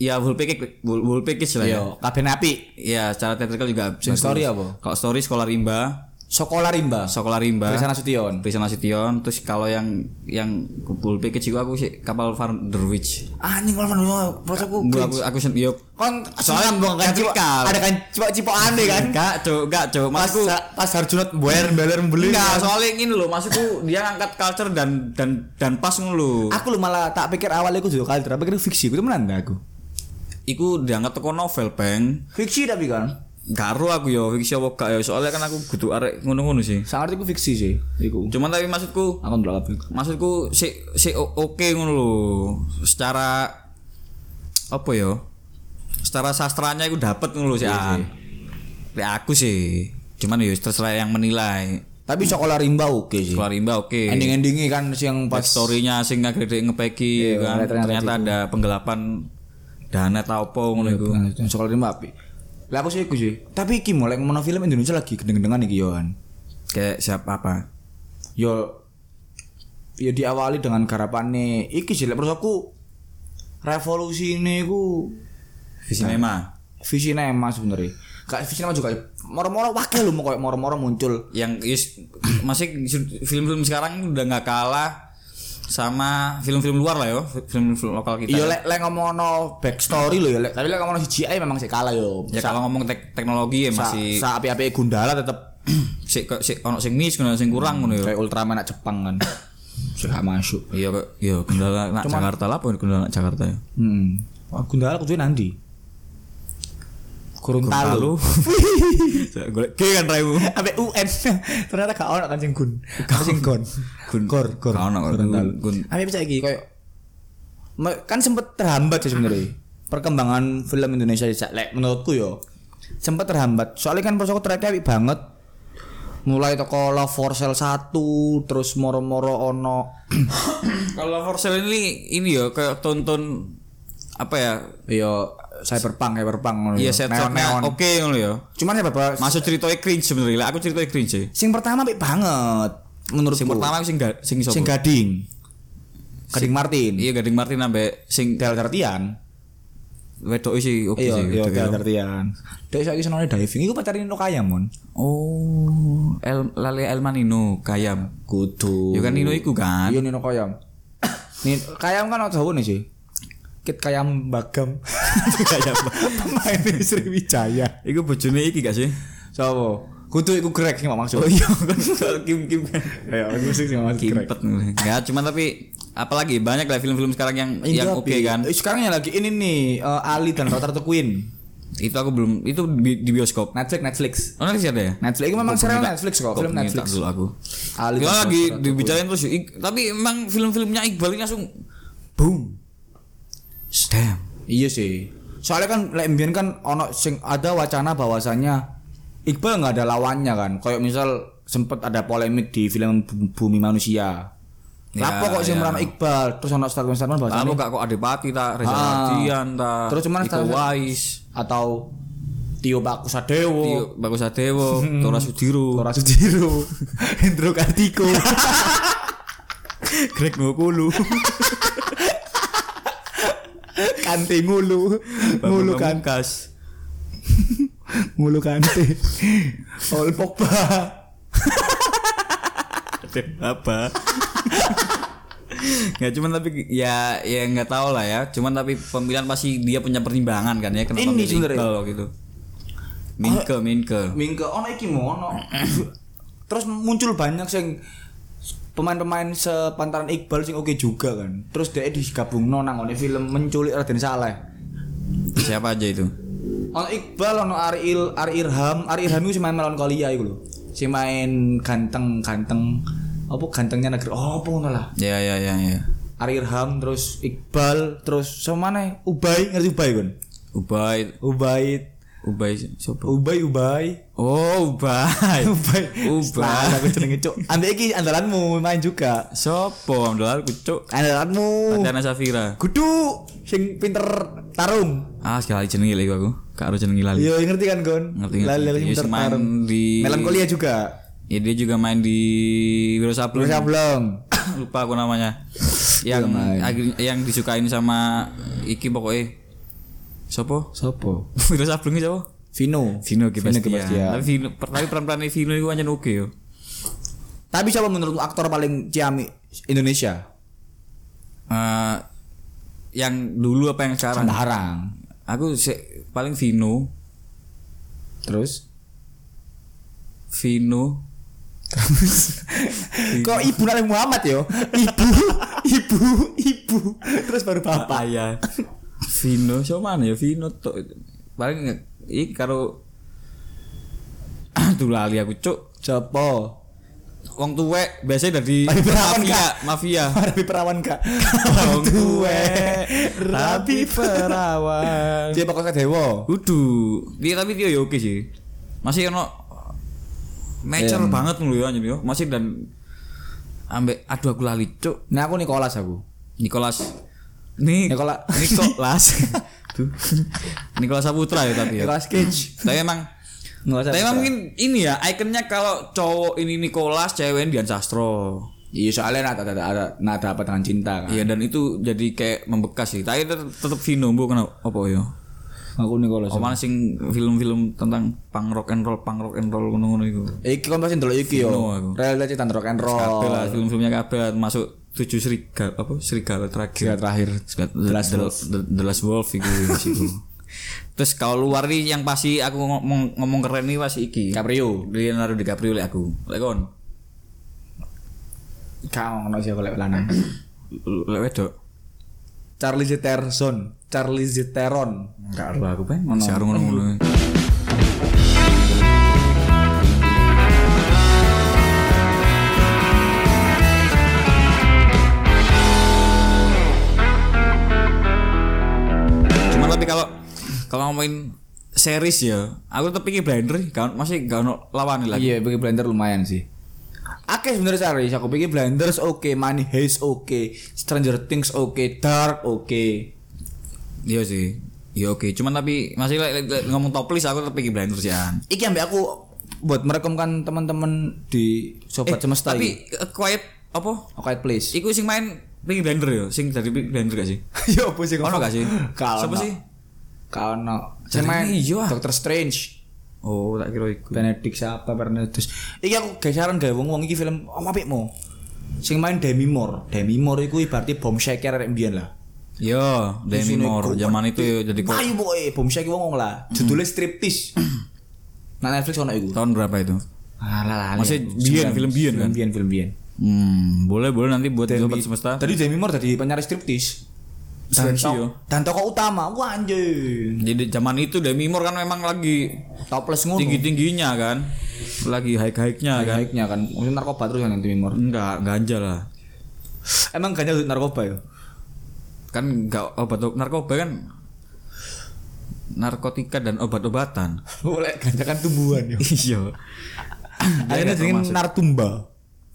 ya full package full, full package lah ya. yo kabeh api Ya, secara theatrical juga Sing bagus. story apa? Kalau story Sekolah Rimba, Sekolah Rimba Sekolah Rimba, Trisana Sution Prisa Nasution, terus kalau yang yang full package juga aku sih kapal Van der Witch. anjing kalau mana proses aku Gua aku aku sen- yo kan Soalnya soalnya kan cipok ada kan cipok cipok aneh kan Enggak, Cuk, enggak, Cuk. pas Maksudku pas Harjunot bayar bayar membeli Enggak, kan. soalnya ini loh, maksudku dia ngangkat culture dan dan dan pas ngono lho. aku lu malah tak pikir awalnya aku juga culture, pikir fiksi, itu menanda aku. Iku diangkat teko novel, Bang. Fiksi tapi kan. Garo aku yo fiksi apa gak ya soalnya kan aku kudu arek ngono-ngono sih. Sangat iku fiksi sih. Iku. Cuman tapi maksudku Aku ndelok kabeh. maksudku si si oke ngono lho. Secara apa ya? Secara sastranya iku dapet ngono lho sih. An. Lek aku sih. Cuman ya terserah yang menilai. Tapi sekolah rimba oke sih. Keluar rimba oke. Ending-endingnya kan sih yang pas Story-nya sing ngegede ngepeki Iya, kan. ternyata Ternyata, ada penggelapan dana ta opo ngono iku. Nah, yang sekolah rimba api. Lah aku sih iku sih. Tapi iki mulai mono film Indonesia lagi gendeng-gendengan iki yoan. Kayak siapa apa? Yo ya diawali dengan garapannya iki sih menurut aku revolusi ini ku Visinema. visi nema sebenarnya. Gak visi nema juga moro-moro wakil lu mau kayak moro-moro muncul. yang is, masih film-film sekarang udah nggak kalah sama film-film luar lah yo film-film lokal kita Iya lek lek ngomongno backstory lho ya lek tapi lek ngomongno CGI memang sih kalah yo. ya kalau ngomong tek- teknologi ya Sa, masih sa api-api Gundala tetep si, si ono sing mis ono sing kurang ngono yo kayak Ultraman nak Jepang kan. Sih masuk. iya kok iya kendala nak Jakarta lah apa kendala nak Jakarta ya Hmm. Wah, Gundala kudu nanti. Gorontalo. golek ke kan raimu Sampai UN. Ternyata gak ono kan sing gun. Apa sing gon? Gun. Gor, gor. Gak ono, Gorontalo. gun. Apa bisa iki koyo Me- kan sempet terhambat sih sebenarnya perkembangan film Indonesia lek menurutku yo sempet terhambat soalnya kan persoko tracknya apik banget mulai toko Love for Sale 1 terus moro-moro ono kalau for sale ini ini yo kayak tonton apa ya yo cyberpunk cyberpunk ngono iya set oke ngono yo cuman ya bapak masuk ceritanya cringe sebenarnya. Lah, aku ceritanya cringe sih sing pertama apik banget menurutku. Sing pertama sing ga, sing sing sing Gading. Gading Martin. Iya Gading Martin ambek sing Del Tertian. Wedok sih oke iya sih iya Del ya. Tertian. Dek saiki senenge diving. Iku pacarin Nino Kayam mon. Oh El Lale Elman Nino Kayam. Kudu. Ya kan Nino iku kan? Iya Nino Kayam. Nin Kayam kan ada nih sih Kit Kayam Bagam Kayam pemain Sriwijaya. Iku bojone iki gak sih? Sopo kudu iku Greg sing maksud. Oh iya kan. Kim Kim. Kan ya aku sih maksud Greg. Kimpet ya cuman tapi apalagi banyak lah film-film sekarang yang yang oke kan. Eh, sekarang yang lagi ini nih eh, Ali dan Rotar the Queen. Itu aku belum itu di, di bioskop. Netflix Netflix. Oh nanti ada ya? Netflix. Itu memang serial Netflix kok film Netflix. dulu aku. Ali lagi dibicarain terus tapi emang film-filmnya Iqbal ini langsung boom Damn. Iya sih. Soalnya kan lek mbiyen kan ono sing ada wacana bahwasannya Iqbal nggak ada lawannya kan. Kayak misal sempet ada polemik di film Bu- Bumi Manusia. Ya, Lapo kok sing ya. Iqbal terus ono statement-statement Lalu bahwasannya gak kok Adipati tak Reza Ah. Ardian tak Terus cuman Iko Wais atau Tio Bakusadewo, Tio Bagus Adewo Tora Sudiro Tora Sudiro, Hendro Kartiko. Greg Ngokulu Kante ngulu. Ngulu kan kas ngulu kante. Ol Pogba. apa Nggak cuman tapi ya ya nggak tahu lah ya. Cuman tapi pemilihan pasti dia punya pertimbangan kan ya kenapa Ini sebenarnya. Gitu. Minke, Minke. Mingke ono iki mono. Terus muncul banyak sing pemain-pemain sepantaran Iqbal sing oke juga kan. Terus dia digabungno nang ngone film menculik Raden Saleh. Siapa aja itu? Ono Iqbal, ono Ariil, Ari Irham, Ari Irham itu si main melankolia iku lho. Si main ganteng-ganteng apa gantengnya negeri oh apa ngono lah. Ya ya ya ya. Ari Irham terus Iqbal terus sama mana Ubay ngerti Ubay kan? Ubay, Ubay Ubay siapa? Ubay Ubay Oh, Ubay. Ubay Ubay. Nah, aku jenenge cuk ambek iki andalanmu main juga Sopo amdal kucuk. andalanmu Tatiana Safira. kudu sing pinter tarung Ah, sekali jenenge lagi aku. Kak harus jenenge lali. iya ngerti kan Gon Ngerti, lali lali Iya, pinter tarung di- melankolia juga Ya dia juga main di Wiro Sableng. Belum Lupa aku namanya. yang main. ag- yang disukain sama iki pokoknya. Sopo? sopo Wiro Sableng itu siapa? Vino Vino. Tapi Vino, per- tapi peran-peran Vino itu hanya oke yo. tapi siapa menurut aktor paling ciami Indonesia Eh, yang dulu apa yang sekarang? sekarang Aku se- paling Vino, terus Vino. kok ibu Nabi Muhammad yo ibu ibu ibu terus baru bapak ya. Vino siapa mana ya Vino tok paling iki karo Aduh lali aku cuk Jopo. Wong tuwek biasanya dari Perawan, mafia, Kak. mafia. Rapi perawan kak. Wong tuwek, rapi perawan. Dia bakal dewa. Kudu. Dia tapi dia ya oke sih. Masih ono mature Iya. banget lho ya anjir yo. Masih dan ambek aduh aku lali cuk. Nah aku Nicholas aku. Nicholas Nih Nikola- Nicholas. Tuh. Nicholas Saputra ya tapi ya. Nicholas Cage. Tapi emang tapi emang mungkin ini ya ikonnya kalau cowok ini Nicholas, cewek Dian Sastro. Iya soalnya ada ada ada nada apa dengan cinta kan. Iya dan itu jadi kayak membekas sih. Tapi tetep Vino bu kenapa apa ya? Aku Nicholas. Oh mana sing film-film tentang punk rock and roll, punk rock and roll ngono-ngono itu. Iki kan pasti ndelok iki yo. Realita cinta rock and roll. Kabeh lah film-filmnya kabeh masuk tujuh serigala apa serigala terakhir. Tiga terakhir. Serigala- The Last The- Wolf. The- The Last Wolf itu di situ. Terus kalau luar nih yang pasti aku ngomong ngomong keren nih pasti iki. Caprio. Leonardo DiCaprio lek aku. Lek kon. Kau ngono sih aku lek lanang. Lek wedok. Charlie Theron. Charlie Theron. Enggak ada aku pengen ngono. Siar kalau ngomongin series ya, aku tetep pikir Blender kan masih gak ono lawan lagi. Iya, bagi blender lumayan sih. Oke sebenarnya series aku pikir Blenders oke, Money Heist oke, Stranger Things oke, Dark oke. Iya sih. Iya oke, cuman tapi masih lek- lek ngomong top list aku tetep pikir Blender sih an. Iki ambek aku buat merekomkan teman-teman di sobat semesta Tapi eh, quiet apa? Oke, please. Iku sing main Pinky Blender ya, sing dari Pinky Blender gak sih? Yo apa sih Ono gak sih? Siapa sih? Kau no. Jadi main iya. Doctor Strange. Oh, tak kira iku. Benedict siapa Benedictus. Iki aku geseran gawe wong-wong iki film apa apikmu? Sing main Demi Moore. Demi Moore iku ibaratnya bom shaker arek mbiyen lah. Yo, Demi Isine Moore zaman itu ya jadi kok Ayo boy, bom shaker wong lah. Judulnya striptease. Nah Netflix ono iku. tahun berapa itu? Alah, Masih biyen, film biyen kan? Biyen, film biyen. Hmm, boleh boleh nanti buat sobat semesta. Tadi Demi Moore tadi penyanyi striptease. Keren Dan, sih, to- yo. dan tokoh utama, wah anjir. Jadi zaman itu Demi Moore kan memang lagi Topless ngono. tinggi-tingginya kan. Lagi high-high-nya kan. Baiknya kan, mungkin narkoba terus kan Demi Moore. Enggak, ganja lah. Emang ganja narkoba ya? Kan enggak obat narkoba kan narkotika dan obat-obatan. Boleh ganja kan tumbuhan ya. Iya. Akhirnya dengan nartumba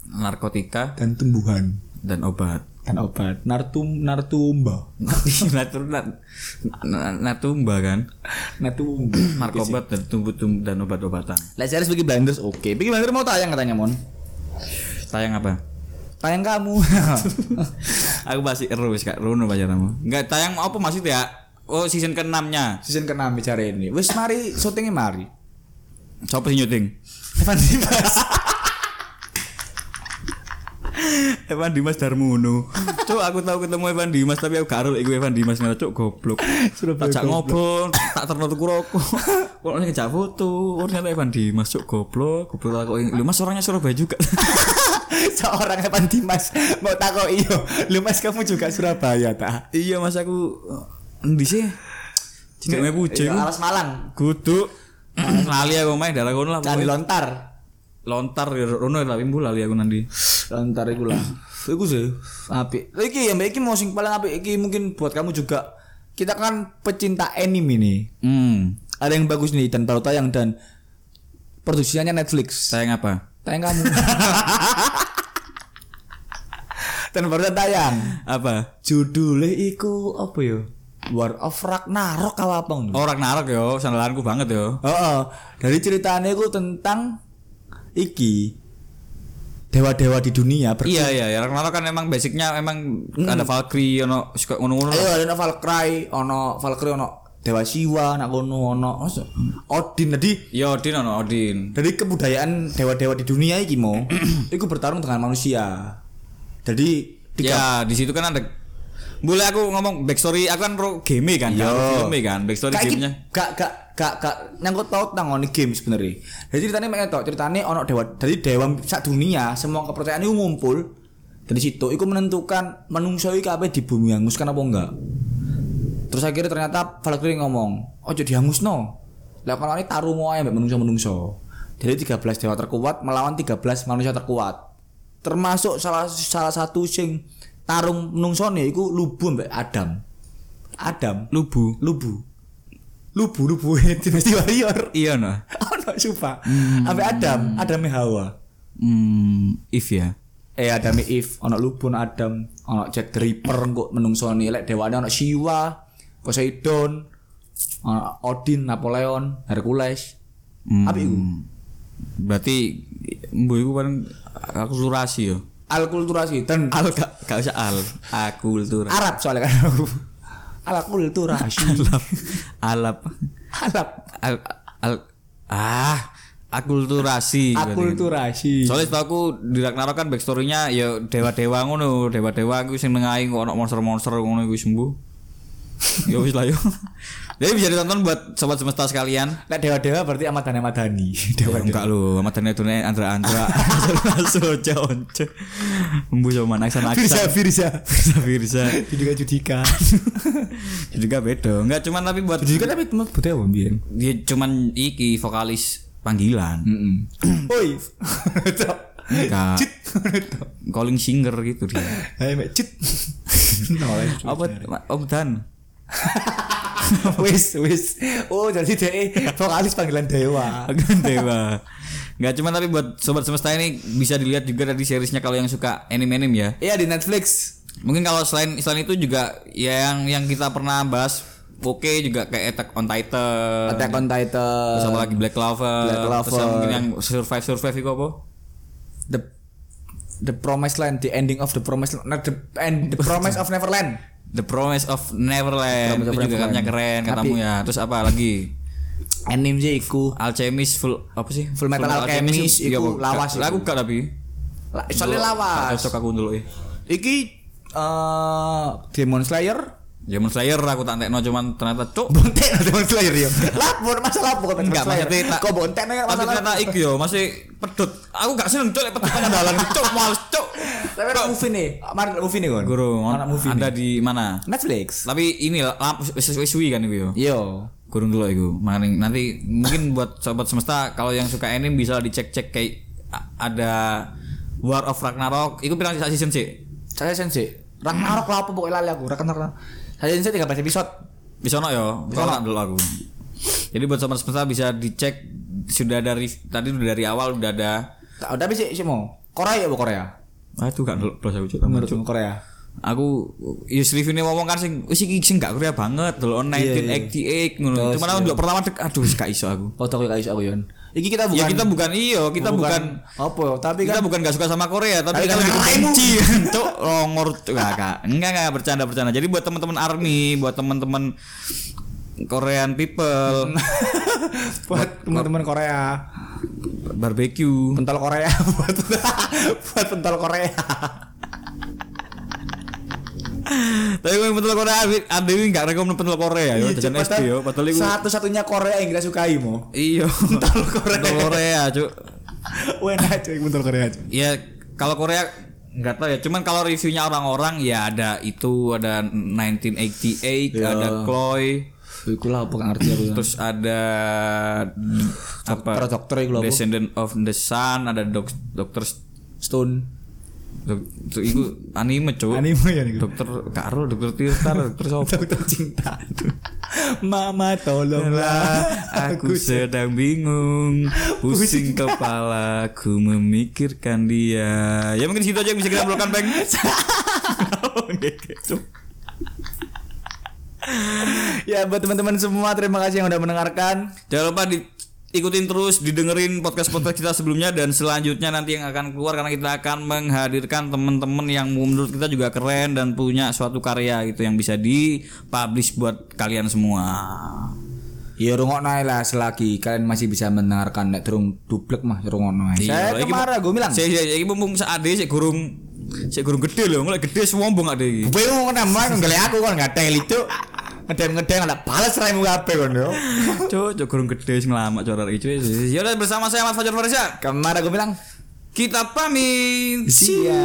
Narkotika dan tumbuhan dan obat. Dan obat. Nartum nartumba. Natur nat, na- natumba kan. Nartumba. Narkoba dan tumbuh-tumbuh dan obat-obatan. Lah series Peaky Blinders oke. Peaky Blinders mau tayang katanya Mon. Tayang apa? Tayang kamu. Aku masih ero wis Kak Rono pacaranmu. Enggak tayang apa masih ya? Oh season ke-6-nya. Season ke-6 bicara ini. Wis mari syutingnya mari. Siapa sih nyuting? Evan Dimas. Evan Dimas Darmono. Cuk aku tahu ketemu Evan Dimas tapi aku gak ero iku Evan Dimas ngono cuk goblok. Tak ngobrol, tak terlalu tuku rokok. Kok ngejak foto, oh ternyata Evan Dimas cuk goblok. Goblok aku lu Mas orangnya Surabaya juga. Seorang Evan Dimas mau takut iyo. Lu Mas kamu juga Surabaya tak? iya Mas aku endi sih? Jenenge puji Iya. Alas Malang. Kudu. Lali aku main daerah kono lah. Candi pokoknya. lontar. Lontar ya rono tapi mbul lali aku nanti. Lontar iku lah. Iku sih apik. Iki ya Mbak iki mau sing paling apik iki mungkin buat kamu juga. Kita kan pecinta anime nih. Hmm. Ada yang bagus nih dan baru tayang dan produksinya Netflix. Sayang apa? Tayang kamu. dan baru tayang. Apa? Judulnya iku apa ya? War of Ragnarok apa apa ngono. Orang narok yo, sandalanku banget yo. Oh, oh. dari ceritanya itu tentang iki dewa-dewa di dunia Iya iya, ya Ragnarok kan emang basicnya emang ada Valkyrie ono suka ngono-ngono. Ayo ada Valkyrie, ono Valkyrie ono Dewa Siwa, nak ngono ono Odin. Jadi Ya Odin ono Odin. dari kebudayaan dewa-dewa di dunia iki mau, iku bertarung dengan manusia. Jadi tiga Ya di situ kan ada boleh aku ngomong backstory aku kan pro game kan, Iya. kan filmnya kan, backstory Kayak gamenya. gak gak gak gak nyangkut paut nang ngene game sebenarnya. Jadi ceritanya mek tok, ceritanya ono dewa dari dewa sak dunia, semua kepercayaan itu ngumpul dari situ iku menentukan menungso iki kabeh di bumi hanguskan apa enggak. Terus akhirnya ternyata Valkyrie ngomong, "Ojo dihangusno." Lah kalau ini taruh wae mbek menungso-menungso. Jadi 13 dewa terkuat melawan 13 manusia terkuat. Termasuk salah salah satu sing tarung menungsone iku lubu mbek Adam. Adam, Lubu. lubu. Lubu, lubu Dynasty Warrior. Iya no. Ono sumpah. Ambek Adam, Adam Hawa. Hmm, if ya. Eh Adam Eve, ono lubu ono Adam, ono Jack the Ripper kok menungsone lek dewane ono Shiva, Poseidon, ono Odin, Napoleon, Hercules. Hmm. Apa iku? Berarti mbu iku paling akulturasi yo. Alkulturasi dan Al gak, gak usah al. Akulturasi. Arab soalnya kan aku. Alkulturasi. Alap. Alap. Arab. Al, al, ah, akulturasi. Akulturasi. Soalnya setahu aku di Ragnarok kan backstory-nya ya dewa-dewa ngono, dewa-dewa iku sing nengahi kok ono monster-monster ngono iku sembuh. ya wis lah yo. Jadi bisa ditonton buat sobat semesta sekalian. Lek dewa-dewa berarti Ahmad Dhani Ahmad Dhani. Dewa Ya, enggak lu, sama ternyata itu Andra Andra. Soja once. Embu sama aksan Firza aksan. Firza. Firza Firza. Judika Judika. Juga beda. Enggak cuman tapi buat Judika tapi temen budaya apa mbiyen? dia cuman iki vokalis panggilan. Heeh. Oi. Enggak. Calling singer gitu dia. Hai cit. Apa Om Dan? wis wis. Oh jadi dia vokalis panggilan dewa. Agan Dewa. Enggak cuman tapi buat sobat semesta ini bisa dilihat juga dari seriesnya kalau yang suka anime-anime ya. Iya di Netflix. Mungkin kalau selain selain itu juga ya yang yang kita pernah bahas oke juga kayak Attack on Titan. Attack on Titan. Terus apa lagi Black Clover. Black Clover. Terus yang mungkin yang survive survive itu apa? The The Promised Land, the ending of the Promised Land, nah, the and the Promise of Neverland. The Promise of Neverland itu juga katanya keren katamu Tapi- ya. Terus apa lagi? Anime sih iku. Alchemist full apa sih? Full Metal Alchemist iya, iku apa? lawas Gak- Lagu gak tapi. La- Soalnya lawas. Cocok aku dulu ya. Iki eh Demon Slayer. Demon Slayer aku tak tekno cuman ternyata cuk Bontek Demon Slayer yo. Lapor masalah apa kok Enggak, maksudnya tak- Kok bontek Tapi masalah. ternyata iki yo masih pedut. Aku gak seneng cuk lek pedut tengah dalan cuk males cuk. Tapi ada movie nih. Mana movie nih kon? Guru, Anak movie. ada di mana? Netflix. Tapi ini suwi kan iku yo. Yo. Kurung dulu iku. Maning nanti mungkin buat sobat semesta kalau yang suka anime bisa dicek-cek kayak ada War of Ragnarok. Iku pirang season sih? Saya sensei. Ragnarok lah apa pokoknya lali aku. Ragnarok. Saya sensei 13 episode. Bisa no yo. Kalau tak dulu aku. Jadi buat sobat semesta bisa dicek sudah dari tadi udah dari awal udah ada Tak tapi sih sih mau. Korea apa Korea? Ah itu gak dulu plus aku cuk. Menurut Korea. Aku Yus review ini ngomong kan sing wis iki sing gak Korea banget dulu on 1988 ngono. Terus, Cuman aku dulu pertama dek aduh gak iso aku. Tak kayak isu aku yon. Iki kita bukan Ya kita bukan iyo, kita bukan, apa, tapi kita kan bukan gak suka sama Korea, tapi, kita kan lebih ngalahimu. benci. Cuk, longor gak, gak. Enggak enggak bercanda bercanda. Jadi buat teman-teman army, buat teman-teman Korean people, buat teman-teman Korea. barbecue. Pentol Korea buat buat pentol Korea. Tapi gue pentol Korea, ada ini gak rekom pentol Korea yo, jajan SD yo, padahal iku Satu-satunya Korea yang kita sukai mo. Iya, pentol Korea. Pentol Korea, cuk. Enak cuy pentol Korea. cuy. Ya kalau Korea nggak tahu ya, cuman kalau reviewnya orang-orang ya ada itu ada 1988, Ya. ada Chloe, Iku lah apa ngerti aku. terus ada apa? Dokter-dokter iku? Descendant of the Sun, ada dok dokter Stone. dok, itu anime cuy. Anime ya niku. Dokter Karo, dokter Tirta, dokter Sopo. Dokter cinta. Mama tolonglah Aku sedang bingung Pusing kepala Ku memikirkan dia Ya mungkin situ aja yang bisa kita obrolkan Bang ya buat teman-teman semua terima kasih yang udah mendengarkan. Jangan lupa di ikutin terus didengerin podcast-podcast kita sebelumnya dan selanjutnya nanti yang akan keluar karena kita akan menghadirkan teman-teman yang menurut kita juga keren dan punya suatu karya gitu yang bisa dipublish buat kalian semua. Ya rungokno ae lah selagi kalian masih bisa mendengarkan nek durung dublek mah ae. Saya Iya, iki kemarin gue bilang. Saya saya iki mumpung ade sik gurung sik gurung gede loh, mulai gede sombong ade iki. Mau kenapa nggak aku kan nggak tel itu ngedem ngedem ada balas raimu apa kan yo. Cuk, cuk gurung gede sing lama corar iki. Ya udah bersama saya Ahmad Fajar Farisya. Kemarin gue bilang Kita pamit. Ya.